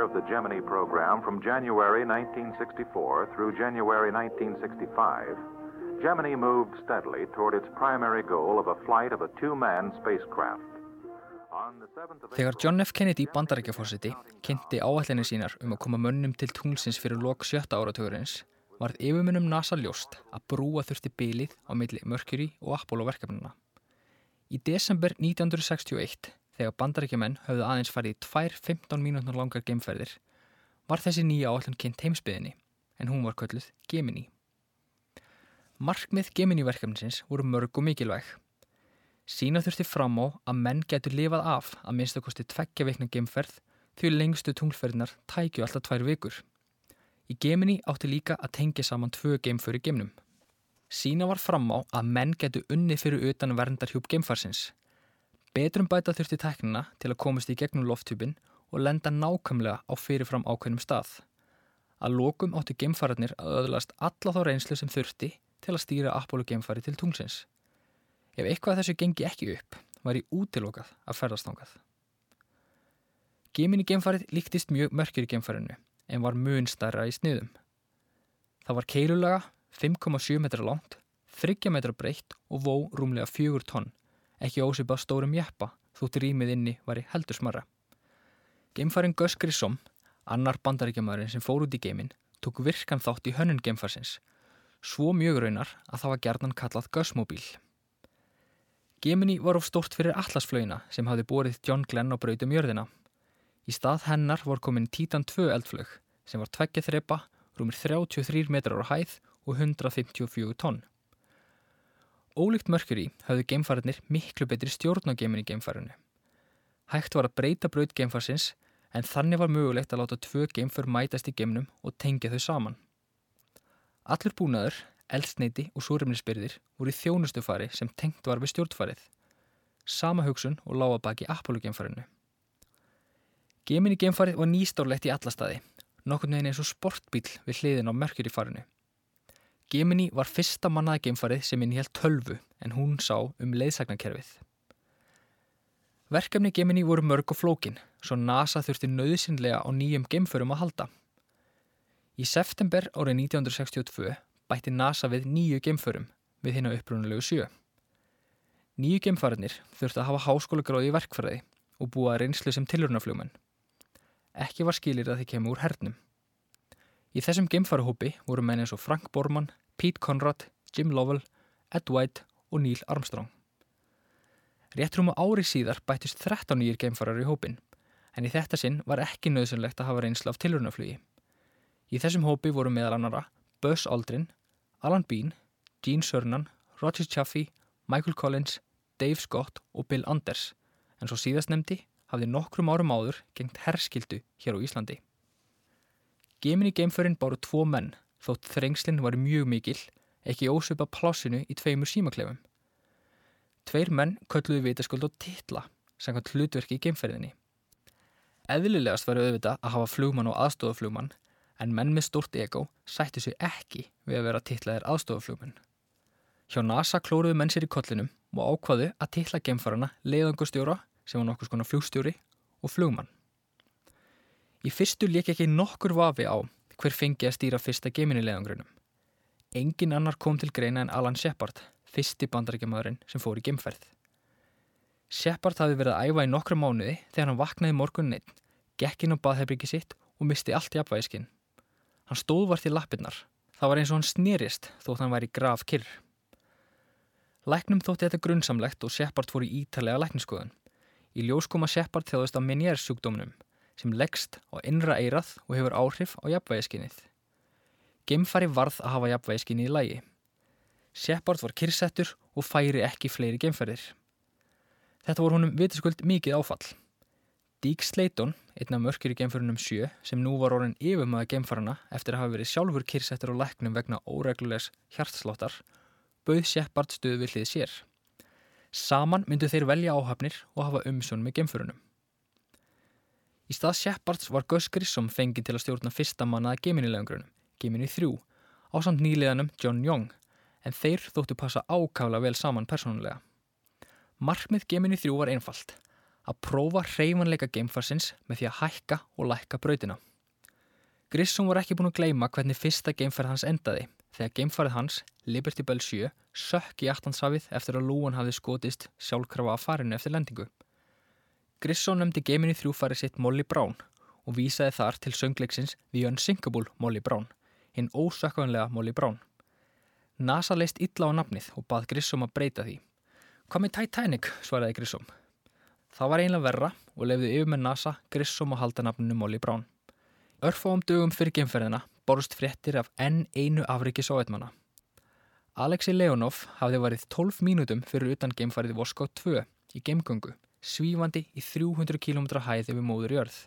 year of the Gemini program from January 1964 through January 1965, Gemini moved steadily toward its primary goal of a flight of a two-man spacecraft. Þegar John F. Kennedy bandarækjafórsiti kynnti áallinni sínar um að koma mönnum til tunglsins fyrir lok sjötta áratugurins varð yfirmunum NASA ljóst að brúa þurfti bylið á milli Mercury og Apollo verkefnuna. Í desember 1961, þegar bandarækjumenn höfðu aðeins farið í tvær 15 mínútnar langar geimferðir, var þessi nýja áallin kynnt heimsbyðinni, en hún var kölluð Gemini. Markmið Gemini verkefninsins voru mörg og mikilvæg. Sína þurfti fram á að menn getur lifað af að minnstakosti tveggja veikna geimferð því lengstu tunglferðinar tækju alltaf tvær vikur. Í Gemini átti líka að tengja saman tvö geimföri geimnum. Sína var fram á að menn getur unni fyrir utan verndarhjúp geimfarsins. Betrum bæta þurfti teknina til að komast í gegnum lofthjúpin og lenda nákvæmlega á fyrirfram ákveðnum stað. Að lokum átti geimfararnir að öðlast alla þá reynslu sem þurfti til að stýra Apollo geimfari til tungsins. Ef eitthvað þessu gengi ekki upp, var ég útilokað að ferðast ángað. Gemini geimfarið líktist mjög mörkir í geimfarinu, en var mun starra í sniðum. Það var keilulaga, 5,7 metra langt, 30 metra breytt og vó rúmlega 4 tonn, ekki ósipa stórum jeppa, þótt rýmið inni var í heldur smarra. Geimfarin Gus Grissom, annar bandaríkjamaðurinn sem fór út í geimin, tók virkan þátt í hönnun geimfarsins, svo mjög raunar að það var gerðan kallað Gusmobíl. Gemini var of stort fyrir allasflöginna sem hafði borið John Glenn á brautum jörðina. Í stað hennar vor komin Titan 2 eldflög sem var tveggja þrepa, rúmir 33 metrar á hæð og 154 tonn. Ólíkt Mercury hafðu geimfariðnir miklu betri stjórn á Gemini geimfarinu. Hægt var að breyta braut geimfarsins en þannig var mögulegt að láta tvö geimfur mætast í geimnum og tengja þau saman. Allur búnaður eldsneiti og súrefnisbyrðir voru í þjónustufari sem tengt var við stjórnfarið. Sama hugsun og lága baki Apollo-geimfarinu. Gemini geimfarið var nýstórlegt í alla staði, nokkurnu einn eins og sportbíl við hliðin á Mercury-farinu. Gemini var fyrsta mannaða geimfarið sem inn í held tölvu en hún sá um leiðsagnarkerfið. Verkefni Gemini voru mörg og flókin, svo NASA þurfti nöðsynlega á nýjum geimförum að halda. Í september árið 1962 bætti NASA við nýju gemförum við hérna upprunulegu sjö. Nýju gemfarinnir þurfti að hafa háskóla gráði í verkfæraði og búa reynslu sem tilurnafljóman. Ekki var skilir að þið kemur úr hernum. Í þessum gemfarahópi voru menn eins og Frank Borman, Pete Conrad, Jim Lovell, Ed White og Neil Armstrong. Réttrum á ári síðar bættist 13 nýjir gemfarar í hópin, en í þetta sinn var ekki nöðsynlegt að hafa reynslu af tilurnaflugi. Í þessum hópi voru meðal annara Buzz Aldrin, Alan Bean, Gene Cernan, Roger Chaffee, Michael Collins, Dave Scott og Bill Anders en svo síðast nefndi hafði nokkrum árum áður gengt herskildu hér á Íslandi. Gemini geimförinn báru tvo menn þótt þrengslinn var mjög mikil ekki ósöpa plásinu í tveimur símaklefum. Tveir menn kölluði vitaskuld og titla samkvæmt hlutverki í geimferðinni. Eðlilegast var auðvitað að hafa flugmann og aðstofaflugmann en menn með stort ego sættu sig ekki við að vera tillaðir aðstofaflugmenn. Hjá NASA klóruðu menn sér í kollinum og ákvaðu að tilla gemfarana leiðangustjóra sem var nokkus konar flugstjóri og flugmann. Í fyrstu leik ekki nokkur vafi á hver fengi að stýra fyrsta gemini leiðangrunum. Engin annar kom til greina en Alan Shepard, fyrsti bandarækjamaðurinn sem fór í gemferð. Shepard hafi verið að æfa í nokkra mánuði þegar hann vaknaði morgunin einn, gekk inn á baðherbyggi sitt og misti allt í apvæðiskinn. Hann stóð vart í lappirnar. Það var eins og hann snýrist þótt hann væri graf kyrr. Læknum þótti þetta grunnsamlegt og Shepard fór í ítalega lækniskoðun. Í ljós koma Shepard þjáðist af minjærsjúkdómnum sem leggst á innra eirað og hefur áhrif á jafnvægiskinnið. Gemfari varð að hafa jafnvægiskinni í lægi. Shepard var kyrrsettur og færi ekki fleiri gemferðir. Þetta voru honum vitiskult mikið áfall. Dík Sleiton, einn af mörkir í geimförunum 7 sem nú var orðin yfirmaða geimfarana eftir að hafa verið sjálfur kyrsettur á læknum vegna óreglulegs hjartsláttar, bauð Shepard stuð við hlið sér. Saman myndu þeir velja áhafnir og hafa umsjón með geimförunum. Í stað Shepards var Gus Grissom fengið til að stjórna fyrsta mannaða geiminilegangrunum, Gemini 3, á samt nýliðanum John Young, en þeir þóttu passa ákavla vel saman persónulega. Markmið Gemini 3 var einfalt að prófa hreyfanleika geimfarsins með því að hækka og lækka brautina. Grissom var ekki búin að gleima hvernig fyrsta geimferð hans endaði þegar geimfarið hans, Liberty Bell 7, sökk í aftansafið eftir að lúan hafði skotist sjálfkrafa að farinu eftir lendingu. Grissom nefndi geiminni þrjúfarið sitt Molly Brown og vísaði þar til söngleiksins The Unsinkable Molly Brown, hinn ósökkanlega Molly Brown. NASA leist illa á nafnið og bað Grissom að breyta því. Hvað með Titanic, svaraði Grissom. Það var einlega verra og lefði yfir með NASA Grissom að halda nafninu Molly Brown. Örfáum dögum fyrir geimferðina borust fréttir af enn einu afriki sovjetmanna. Alexei Leonov hafði varið 12 mínútum fyrir utan geimfarið Voskó 2 í geimgöngu, svífandi í 300 km hæð yfir móður jörð.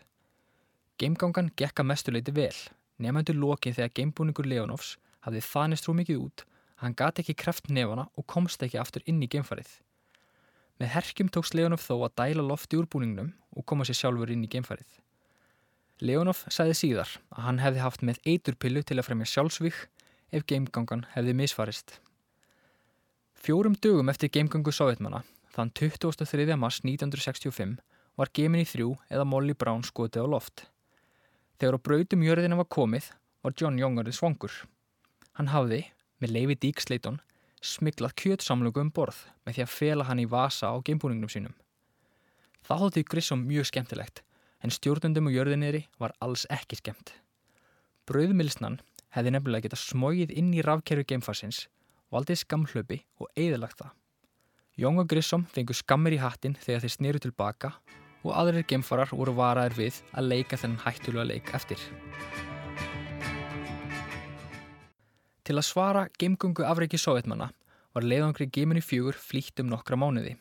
Geimgangan gekka mestuleiti vel, nefnandur lokið þegar geimbúningur Leonovs hafði þanist trú mikið út að hann gati ekki kreft nefana og komst ekki aftur inn í geimfarið. Með herkjum tóks Leonov þó að dæla lofti úr búningnum og koma sér sjálfur inn í geimfarið. Leonov sagði síðar að hann hefði haft með eiturpillu til að fremja sjálfsvík ef geimgangan hefði misfarist. Fjórum dögum eftir geimgangu sovjetmanna, þann 23. mars 1965, var Gemini 3 eða Molly Brown skotið á loft. Þegar á brautum jörðina var komið, var John Jongarið svangur. Hann hafði, með leifi Dík Sleiton, smiklað kjötsamlugu um borð með því að fela hann í vasa á geimbúningnum sínum. Það hótti Grissom mjög skemmtilegt en stjórnundum og jörðinniðri var alls ekki skemmt. Brauðmilsnan hefði nefnilega getað smóið inn í rafkerfi geimfarsins, valdið skamhlaupi og eigðalagt það. Jóng og Grissom fengu skammir í hattin þegar þeir snýru tilbaka og aðrir geimfarar voru varaðir við að leika þennan hættulega leik eftir. Til að svara geimgungu afreiki sovjetmanna var leiðangri geiminu fjögur flýtt um nokkra mánuði.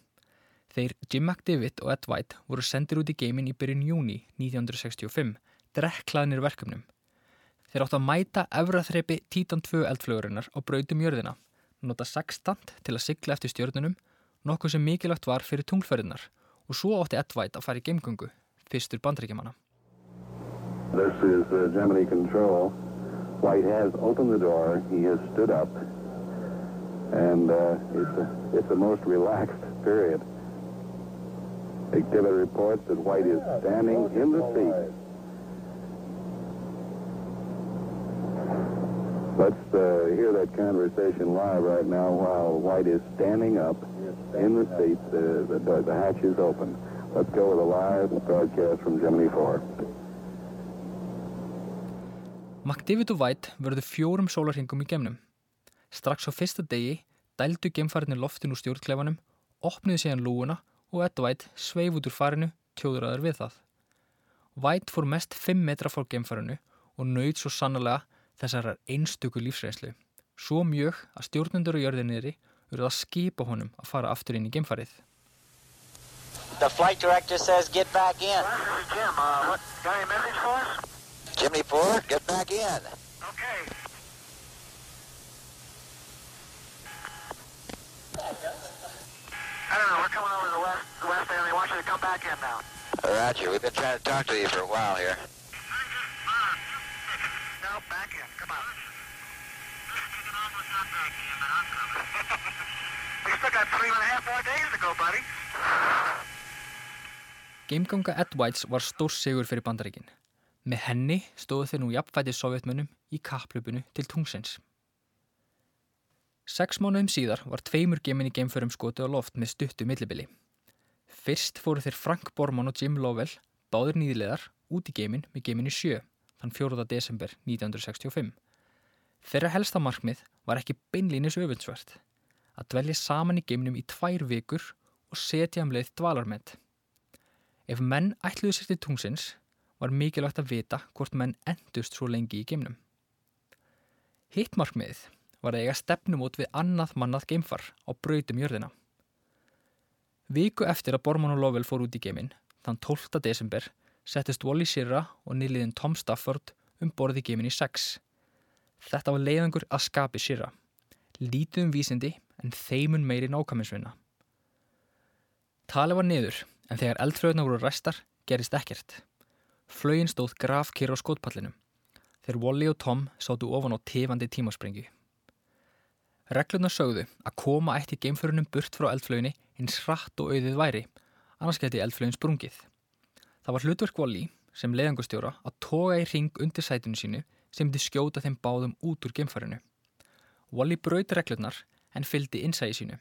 Þeir Jim McDivitt og Ed White voru sendir út í geimin í byrjun júni 1965, drekklaðnir verkefnum. Þeir átt að mæta efraþreipi Titan 2 eldflögurinnar á brautum jörðina, nota sextant til að sigla eftir stjörnunum, nokkuð sem mikilvægt var fyrir tunglferðinar og svo átti Ed White að fara í geimgöngu, fyrstur bandrækjumanna. This is uh, Gemini Control. White has opened the door, he has stood up, and uh, it's, a, it's a most relaxed period. Exhibit reports that White is standing in the seat. Let's uh, hear that conversation live right now while White is standing up in the seat. The, the, the hatch is open. Let's go with a live broadcast from Gemini 4. McDavid og White verðu fjórum sólarhingum í gemnum. Strax á fyrsta degi dældu gemfariðni loftin úr stjórnklefanum, opniðu síðan lúuna og Ed White sveif út úr farinu tjóðuraður við það. White fór mest 5 metra fór geimfarinu og nöyð svo sannlega þessar einstöku lífsreynslu. Svo mjög að stjórnendur og jörðinniðri verið að skipa honum að fara aftur inn í geimfarið. The flight director says get back in. Jim, uh, what, got any message for us? Jimmy Ford, get back in. Okay. I don't know, we're coming over the west, the west end. They want you to come back in now. Roger, we've been trying to talk to you for a while here. Got three and a half more days to go, buddy. Geimganga Ed Whites var stór sigur fyrir bandaríkin. Með henni stóðu þeir nú jafnfætið sovjetmönnum í kapplöpunu til tungsins. Seks mánuðum síðar var tveimur gemin í geimförum skotu á loft með stuttu millibili. Fyrst fóru þeir Frank Bormann og Jim Lovell, báður nýðilegar, út í geimin með geiminni 7, þann 4. desember 1965. Þeirra helsta markmið var ekki beinlínis öfundsvert. Að dvelja saman í geiminum í tvær vikur og setja um leið dvalarmedd. Ef menn ætluðu sér til tungsins, var mikilvægt að vita hvort menn endust svo lengi í geimnum. Hitt markmiðið var að eiga stefnumót við annað mannað geimfar á brautum jörðina. Viku eftir að Bormann og Lovell fór út í geiminn, þann 12. desember, settist Wally Sirra og nýliðin Tom Stafford um borði geiminn í 6. Þetta var leiðangur að skapi Sirra. Lítið um vísindi en þeimun meiri nákaminsvinna. Tali var niður en þegar eldflöðuna voru restar gerist ekkert. Flögin stóð grafkýr á skótpallinum. Þegar Wally og Tom sátu ofan á tefandi tímasprengi. Reglurna sögðu að koma eitt í geimförunum burt frá eldflöginni eins hratt og auðið væri, annars geti eldflögin sprungið. Það var hlutverk Wally sem leiðangustjóra að toga í ring undir sætinu sínu sem myndi skjóta þeim báðum út úr gemfarinu. Wally brauti reglurnar en fyldi innsægi sínu.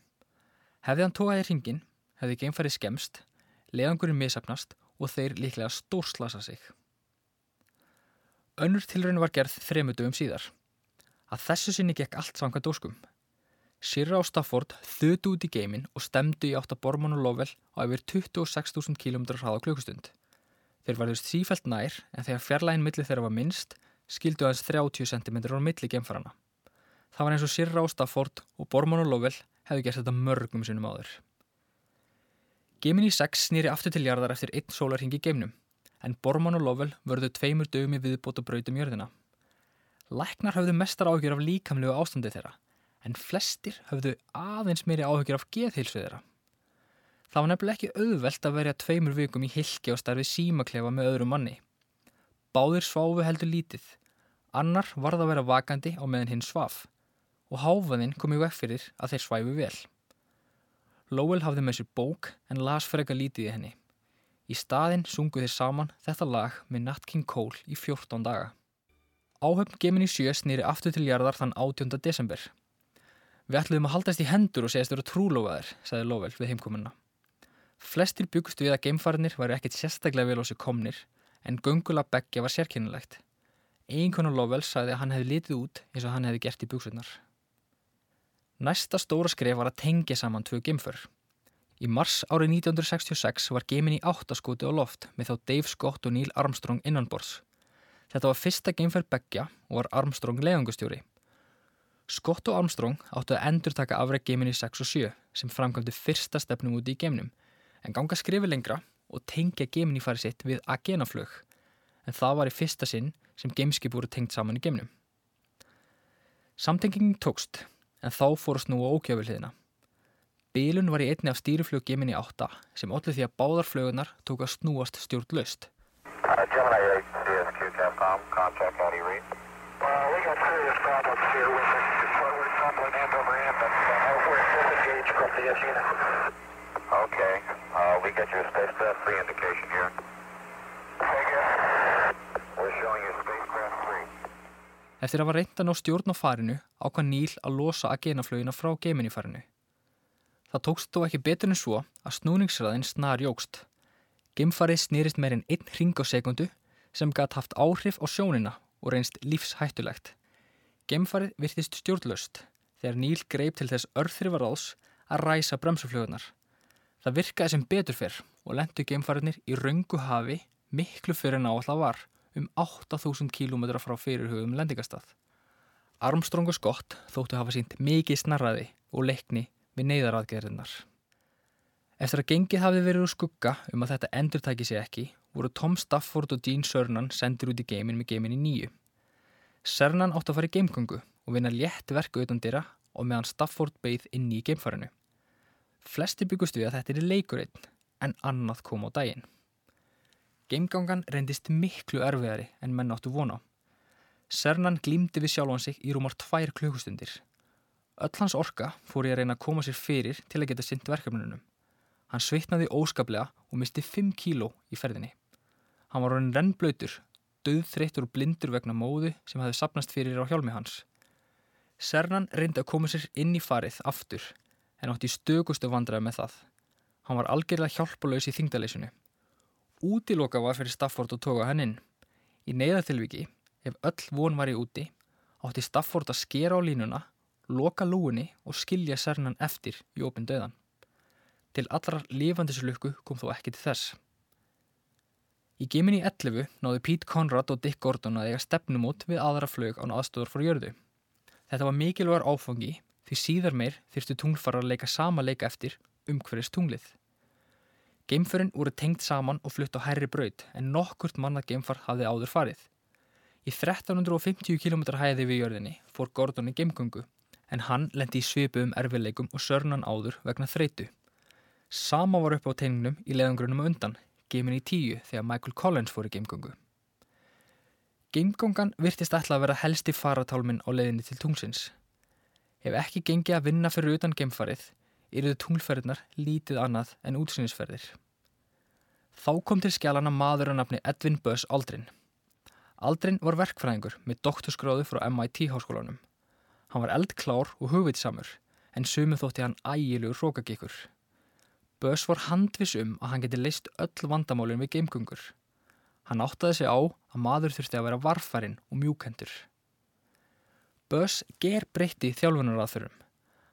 Hefði hann togaði ringin, hefði gemfarið skemst, leiðangurinn misafnast og þeir líklega stórslasa sig. Önnur tilraun var gerð þremu dögum síðar. Að þessu sinni gekk allt samkvæmt óskum. Sirra og Stafford þutu út í geimin og stemdu í átt að Bormann og Lovell á yfir 26.000 km hraða klukkustund. Þeir varðust sífælt nær en þegar fjarlægin milli þeirra var minnst skildu aðeins 30 cm á milli gemfarana. Það var eins og Sirra og Stafford og Bormann og Lovell hefðu gert þetta mörgum sinnum áður. Gemini 6 snýri aftur til jarðar eftir einn sólarhingi geimnum en Bormann og Lovell vörðu tveimur dögum í viðbót og brautum jörðina. Læknar höfðu mestar áhugjur af líkamlegu ástandi þeirra en flestir höfðu aðeins meiri áhugjur af geðhilsu þeirra. Það var nefnilega ekki auðvelt að verja tveimur vikum í hilki og starfi símaklefa með öðru manni. Báðir sváfu heldur lítið, annar varð að vera vakandi á meðan hinn svaf og háfaðinn kom í vekk fyrir að þeir svæfu vel. Lowell hafði með sér bók en las freka lítið í henni. Í staðinn sungu þeir saman þetta lag með Nat King Cole í 14 daga. Áhöfn Gemini 7 snýri aftur til jarðar þann 18. desember. Við ætluðum að haldast í hendur og segast vera trúlófaðir, sagði Lowell við heimkominna. Flestir byggust við að geimfarinir væri ekkit sérstaklega vel á sig komnir, en göngula beggja var sérkennilegt. Eiginkonu Lowell sagði að hann hefði litið út eins og hann hefði gert í byggsutnar. Næsta stóra skref var að tengja saman tvö geimför. Í mars árið 1966 var geimin í áttaskoti á loft með þá Dave Scott og Neil Armstrong innanbors. Þetta var fyrsta geimför beggja og var Armstrong leiðangustjóri. Scott og Armstrong áttu að endur taka afreg geimin í 6 og 7 sem framkvæmdi fyrsta stefnum úti í geimnum en ganga skrifi lengra og tengja geimin í farið sitt við agenaflög en það var í fyrsta sinn sem geimskip voru tengt saman í geimnum. Samtengingin tókst en þá fór að snúa ókjöfulhiðina. Bílun var í einni af stýriflög geimin í 8 sem allir því að báðar flögunar tók að snúast stjórnlaust. Uh, Gemini 8, DSQ Capcom, contact how do you read? Uh, uh, unit. Okay, uh, we got your spacecraft 3 indication here. We're showing you spacecraft 3. Eftir að var reynd að ná stjórn á farinu ákvað Níl að losa agenaflögina frá geimin í farinu. Það tókst þó ekki betur en svo að snúningsræðin snar jógst. Geimfarið snýrist meirinn einn ring á sekundu sem gætt haft áhrif á sjónina og reynst lífshættulegt. Geimfarið virtist stjórnlaust þegar Níl greip til þess örþrifaráðs að ræsa bremsuflögunar. Það virkaði sem betur fyrr og lendu geimfariðnir í raungu hafi miklu fyrir en áallar var um 8000 km frá fyrirhugum lendingastað. Armstrong og Scott þóttu hafa sínt mikið snarraði og leikni við neyðaraðgerðinnar. Eftir að gengið hafi verið úr skugga um að þetta endur tæki sig ekki, voru Tom Stafford og Gene Cernan sendir út í geimin með geimin í nýju. Cernan átti að fara í geimgöngu og vinna létt verku utan dyrra og meðan Stafford beigð inn í geimfarinu. Flesti byggust við að þetta er leikur einn, en annað kom á daginn. Geimgangan reyndist miklu erfiðari en menn áttu vona. Cernan glýmdi við sjálfan sig í rúmar tvær klukkustundir. Öll hans orka fór ég að reyna að koma sér fyrir til að geta synd verkefnunum. Hann svitnaði óskaplega og misti 5 kíló í ferðinni. Hann var orðin rennblöytur, döðþreyttur og blindur vegna móðu sem hafði sapnast fyrir á hjálmi hans. Cernan reyndi að koma sér inn í farið aftur en átti stökustu vandræði með það. Hann var algjörlega hjálpalaus í þingdaleysinu. Útiloka var fyrir Stafford að toga hann inn. Í neyðatilviki, ef öll von var í úti, átti Stafford að skera á línuna, loka lúinni og skilja Cernan eftir í opin döðan. Til allrar lifandislukku kom þó ekki til þess. Í geminni 11 náðu Pete Conrad og Dick Gordon að eiga stefnumót við aðra flög án aðstöður frá jörðu. Þetta var mikilvægur áfangi því síðar meir þyrstu tunglfara að leika sama leika eftir umhverfist tunglið. Geimförin voru tengt saman og flutt á hærri braut en nokkurt mannað geimfar hafði áður farið. Í 1350 km hæði við jörðinni fór Gordon í geimgöngu en hann lendi í svipu um erfileikum og sörnan áður vegna þreitu. Sama var upp á teiningnum í leðangrunum undan, geimin í tíu þegar Michael Collins fór í geimgöngu. Geimgöngan virtist ætla að vera helsti faratálminn á leiðinni til tungsins. Ef ekki gengi að vinna fyrir utan geimfarið, eruðu tunglferðinar lítið annað en útsýnisferðir. Þá kom til skjálana maður að nafni Edvin Buzz Aldrin. Aldrin var verkfræðingur með doktorskráðu frá MIT háskólanum. Hann var eldklár og hugvitsamur en sumu þótti hann ægilegur hrókagíkur. Buzz var handvis um að hann geti leist öll vandamálinn við geimgungur. Hann áttaði sig á að maður þurfti að vera varfærin og mjúkendur. Buzz ger breytti þjálfunaraðförum.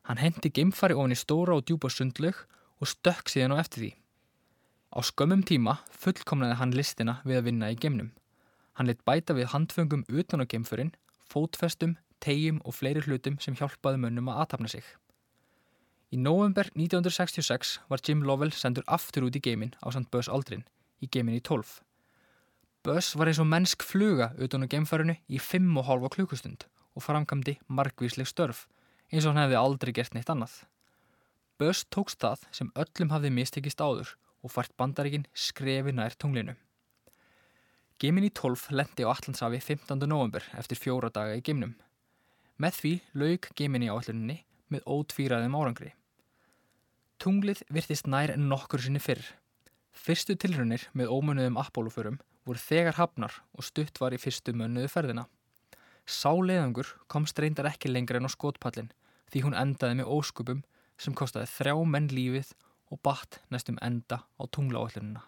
Hann hendi geimfari ofin í stóra og djúpa sundlög og stökk síðan á eftir því. Á skömmum tíma fullkomnaði hann listina við að vinna í geimnum. Hann leitt bæta við handföngum utan á geimförin, fótfestum, tegjum og fleiri hlutum sem hjálpaði mönnum að aðtapna sig. Í november 1966 var Jim Lovell sendur aftur út í geimin á St. Buzz Aldrin í geimin í 12. Buzz var eins og mennsk fluga utan á geimfærinu í 5,5 klukkustund og framkamdi margvísleg störf eins og hann hefði aldrei gert neitt annað. Buzz tókst það sem öllum hafði mistekist áður og fært bandaríkin skrefi nær tunglinu. Gemini 12 lendi á Allandsafi 15. november eftir fjóra daga í geimnum. Með því laug Gemini áalluninni með ótvíraðum árangri. Tunglið virtist nær nokkur sinni fyrr. Fyrstu tilrunir með ómönnuðum Apollo-förum voru þegar hafnar og stutt var í fyrstu mönnuðu ferðina. Sáleiðangur komst reyndar ekki lengra en á skotpallin því hún endaði með óskupum sem kostaði þrjá menn lífið og batt næstum enda á tunglaállununa.